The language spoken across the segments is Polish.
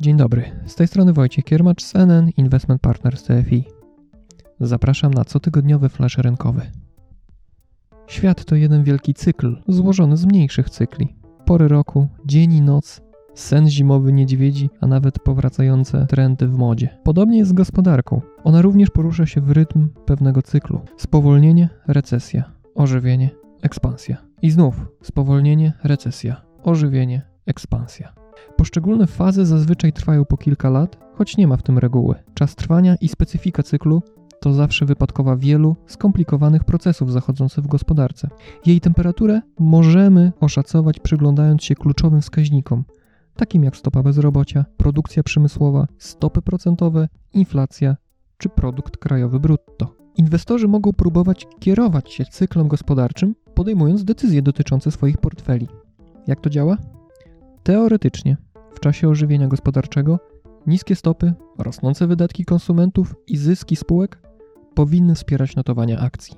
Dzień dobry, z tej strony Wojciech Kiermacz z Investment Partners TFI. Zapraszam na cotygodniowy flash rynkowy. Świat to jeden wielki cykl, złożony z mniejszych cykli. Pory roku, dzień i noc, sen zimowy niedźwiedzi, a nawet powracające trendy w modzie. Podobnie jest z gospodarką. Ona również porusza się w rytm pewnego cyklu. Spowolnienie, recesja, ożywienie, ekspansja. I znów spowolnienie, recesja, ożywienie, ekspansja. Poszczególne fazy zazwyczaj trwają po kilka lat, choć nie ma w tym reguły. Czas trwania i specyfika cyklu to zawsze wypadkowa wielu skomplikowanych procesów zachodzących w gospodarce. Jej temperaturę możemy oszacować przyglądając się kluczowym wskaźnikom, takim jak stopa bezrobocia, produkcja przemysłowa, stopy procentowe, inflacja czy produkt krajowy brutto. Inwestorzy mogą próbować kierować się cyklem gospodarczym, podejmując decyzje dotyczące swoich portfeli. Jak to działa? Teoretycznie, w czasie ożywienia gospodarczego, niskie stopy, rosnące wydatki konsumentów i zyski spółek powinny wspierać notowania akcji.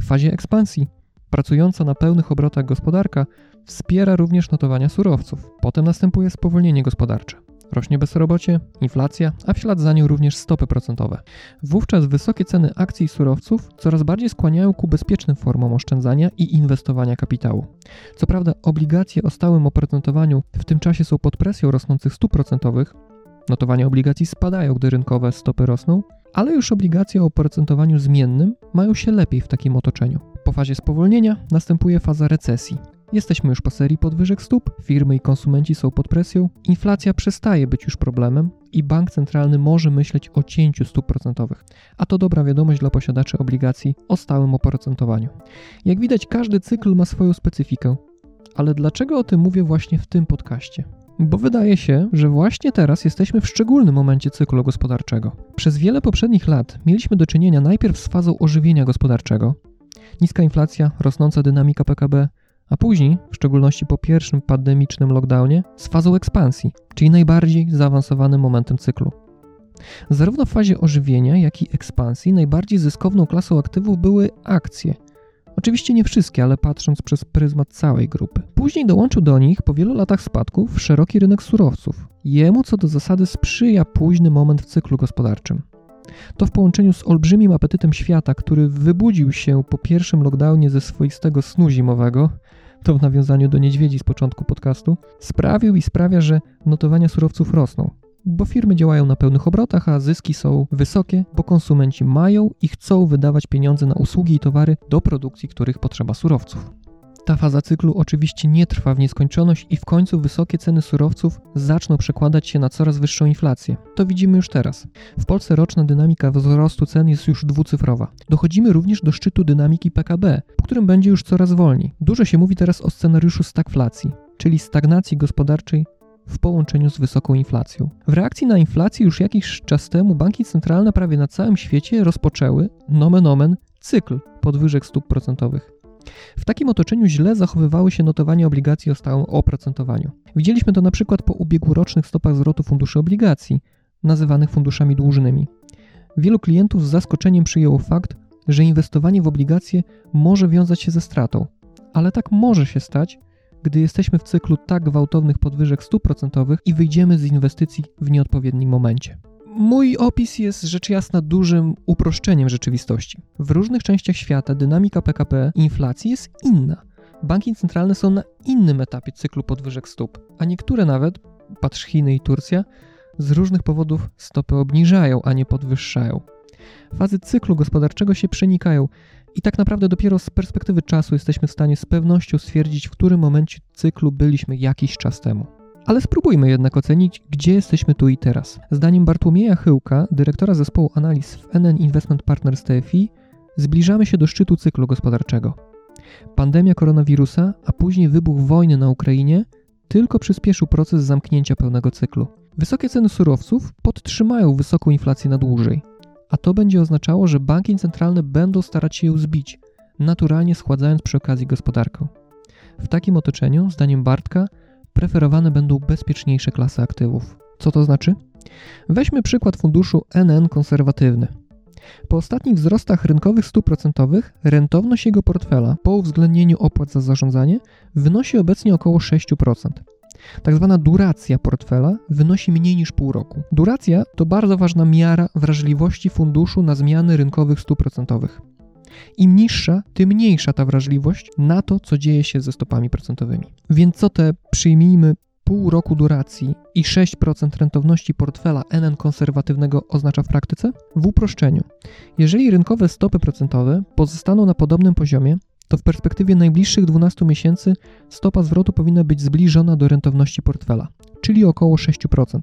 W fazie ekspansji, pracująca na pełnych obrotach gospodarka wspiera również notowania surowców. Potem następuje spowolnienie gospodarcze. Rośnie bezrobocie, inflacja, a w ślad za nią również stopy procentowe. Wówczas wysokie ceny akcji i surowców coraz bardziej skłaniają ku bezpiecznym formom oszczędzania i inwestowania kapitału. Co prawda, obligacje o stałym oprocentowaniu w tym czasie są pod presją rosnących stóp procentowych, notowania obligacji spadają, gdy rynkowe stopy rosną, ale już obligacje o oprocentowaniu zmiennym mają się lepiej w takim otoczeniu. Po fazie spowolnienia następuje faza recesji. Jesteśmy już po serii podwyżek stóp, firmy i konsumenci są pod presją, inflacja przestaje być już problemem i bank centralny może myśleć o cięciu stóp procentowych. A to dobra wiadomość dla posiadaczy obligacji o stałym oprocentowaniu. Jak widać, każdy cykl ma swoją specyfikę. Ale dlaczego o tym mówię właśnie w tym podcaście? Bo wydaje się, że właśnie teraz jesteśmy w szczególnym momencie cyklu gospodarczego. Przez wiele poprzednich lat mieliśmy do czynienia najpierw z fazą ożywienia gospodarczego, niska inflacja, rosnąca dynamika PKB, a później, w szczególności po pierwszym pandemicznym lockdownie, z fazą ekspansji, czyli najbardziej zaawansowanym momentem cyklu. Zarówno w fazie ożywienia, jak i ekspansji najbardziej zyskowną klasą aktywów były akcje. Oczywiście nie wszystkie, ale patrząc przez pryzmat całej grupy. Później dołączył do nich po wielu latach spadków szeroki rynek surowców. Jemu co do zasady sprzyja późny moment w cyklu gospodarczym. To w połączeniu z olbrzymim apetytem świata, który wybudził się po pierwszym lockdownie ze swoistego snu zimowego, to w nawiązaniu do niedźwiedzi z początku podcastu, sprawił i sprawia, że notowania surowców rosną. Bo firmy działają na pełnych obrotach, a zyski są wysokie, bo konsumenci mają i chcą wydawać pieniądze na usługi i towary do produkcji, których potrzeba surowców. Ta faza cyklu oczywiście nie trwa w nieskończoność i w końcu wysokie ceny surowców zaczną przekładać się na coraz wyższą inflację. To widzimy już teraz. W Polsce roczna dynamika wzrostu cen jest już dwucyfrowa. Dochodzimy również do szczytu dynamiki PKB, po którym będzie już coraz wolniej. Dużo się mówi teraz o scenariuszu stagflacji, czyli stagnacji gospodarczej w połączeniu z wysoką inflacją. W reakcji na inflację już jakiś czas temu banki centralne prawie na całym świecie rozpoczęły, nomen omen, cykl podwyżek stóp procentowych. W takim otoczeniu źle zachowywały się notowania obligacji o stałym oprocentowaniu. Widzieliśmy to na przykład po ubiegłorocznych stopach zwrotu funduszy obligacji, nazywanych funduszami dłużnymi. Wielu klientów z zaskoczeniem przyjęło fakt, że inwestowanie w obligacje może wiązać się ze stratą, ale tak może się stać, gdy jesteśmy w cyklu tak gwałtownych podwyżek stóp procentowych i wyjdziemy z inwestycji w nieodpowiednim momencie. Mój opis jest rzecz jasna dużym uproszczeniem rzeczywistości. W różnych częściach świata dynamika PKB i inflacji jest inna. Banki centralne są na innym etapie cyklu podwyżek stóp, a niektóre nawet, patrz Chiny i Turcja, z różnych powodów stopy obniżają, a nie podwyższają. Fazy cyklu gospodarczego się przenikają i tak naprawdę dopiero z perspektywy czasu jesteśmy w stanie z pewnością stwierdzić, w którym momencie cyklu byliśmy jakiś czas temu. Ale spróbujmy jednak ocenić, gdzie jesteśmy tu i teraz. Zdaniem Bartłomieja Chyłka, dyrektora zespołu analiz w NN Investment Partners TFI, zbliżamy się do szczytu cyklu gospodarczego. Pandemia koronawirusa, a później wybuch wojny na Ukrainie tylko przyspieszył proces zamknięcia pełnego cyklu. Wysokie ceny surowców podtrzymają wysoką inflację na dłużej, a to będzie oznaczało, że banki centralne będą starać się ją zbić, naturalnie schładzając przy okazji gospodarkę. W takim otoczeniu, zdaniem Bartka, preferowane będą bezpieczniejsze klasy aktywów. Co to znaczy? Weźmy przykład funduszu NN konserwatywny. Po ostatnich wzrostach rynkowych stóp procentowych rentowność jego portfela po uwzględnieniu opłat za zarządzanie wynosi obecnie około 6%. Tak zwana duracja portfela wynosi mniej niż pół roku. Duracja to bardzo ważna miara wrażliwości funduszu na zmiany rynkowych stóp procentowych. Im niższa, tym mniejsza ta wrażliwość na to, co dzieje się ze stopami procentowymi. Więc co te przyjmijmy pół roku duracji i 6% rentowności portfela NN konserwatywnego oznacza w praktyce? W uproszczeniu, jeżeli rynkowe stopy procentowe pozostaną na podobnym poziomie, to w perspektywie najbliższych 12 miesięcy stopa zwrotu powinna być zbliżona do rentowności portfela, czyli około 6%.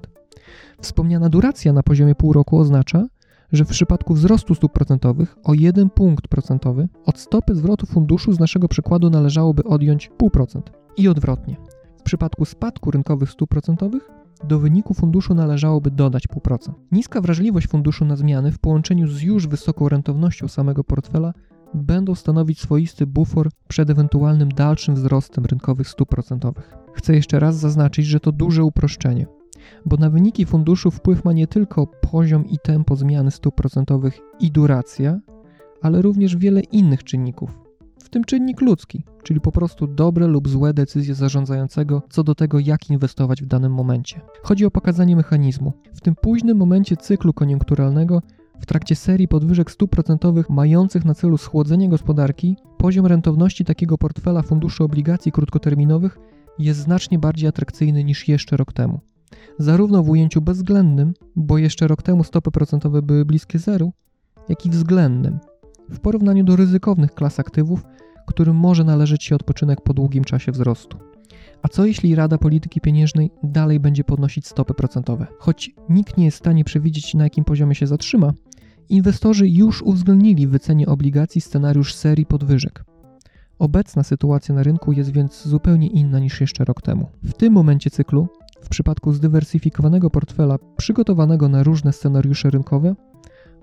Wspomniana duracja na poziomie pół roku oznacza, że w przypadku wzrostu stóp procentowych o 1 punkt procentowy od stopy zwrotu funduszu z naszego przykładu należałoby odjąć 0,5% i odwrotnie. W przypadku spadku rynkowych stóp procentowych do wyniku funduszu należałoby dodać 0,5%. Niska wrażliwość funduszu na zmiany w połączeniu z już wysoką rentownością samego portfela będą stanowić swoisty bufor przed ewentualnym dalszym wzrostem rynkowych stóp procentowych. Chcę jeszcze raz zaznaczyć, że to duże uproszczenie, bo na wyniki funduszu wpływ ma nie tylko poziom i tempo zmiany stóp procentowych i duracja, ale również wiele innych czynników, w tym czynnik ludzki, czyli po prostu dobre lub złe decyzje zarządzającego co do tego, jak inwestować w danym momencie. Chodzi o pokazanie mechanizmu. W tym późnym momencie cyklu koniunkturalnego w trakcie serii podwyżek stóp procentowych mających na celu schłodzenie gospodarki, poziom rentowności takiego portfela funduszy obligacji krótkoterminowych jest znacznie bardziej atrakcyjny niż jeszcze rok temu. Zarówno w ujęciu bezwzględnym, bo jeszcze rok temu stopy procentowe były bliskie zeru, jak i względnym, w porównaniu do ryzykownych klas aktywów, którym może należeć się odpoczynek po długim czasie wzrostu. A co jeśli Rada Polityki Pieniężnej dalej będzie podnosić stopy procentowe? Choć nikt nie jest w stanie przewidzieć, na jakim poziomie się zatrzyma, inwestorzy już uwzględnili w wycenie obligacji scenariusz serii podwyżek. Obecna sytuacja na rynku jest więc zupełnie inna niż jeszcze rok temu. W tym momencie cyklu, w przypadku zdywersyfikowanego portfela przygotowanego na różne scenariusze rynkowe,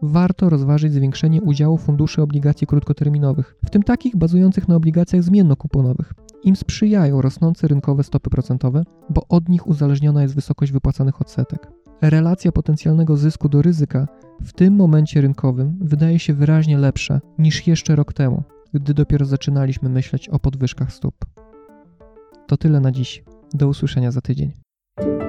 warto rozważyć zwiększenie udziału funduszy obligacji krótkoterminowych, w tym takich bazujących na obligacjach zmiennokuponowych. Im sprzyjają rosnące rynkowe stopy procentowe, bo od nich uzależniona jest wysokość wypłacanych odsetek. Relacja potencjalnego zysku do ryzyka w tym momencie rynkowym wydaje się wyraźnie lepsza niż jeszcze rok temu, gdy dopiero zaczynaliśmy myśleć o podwyżkach stóp. To tyle na dziś. Do usłyszenia za tydzień. thank you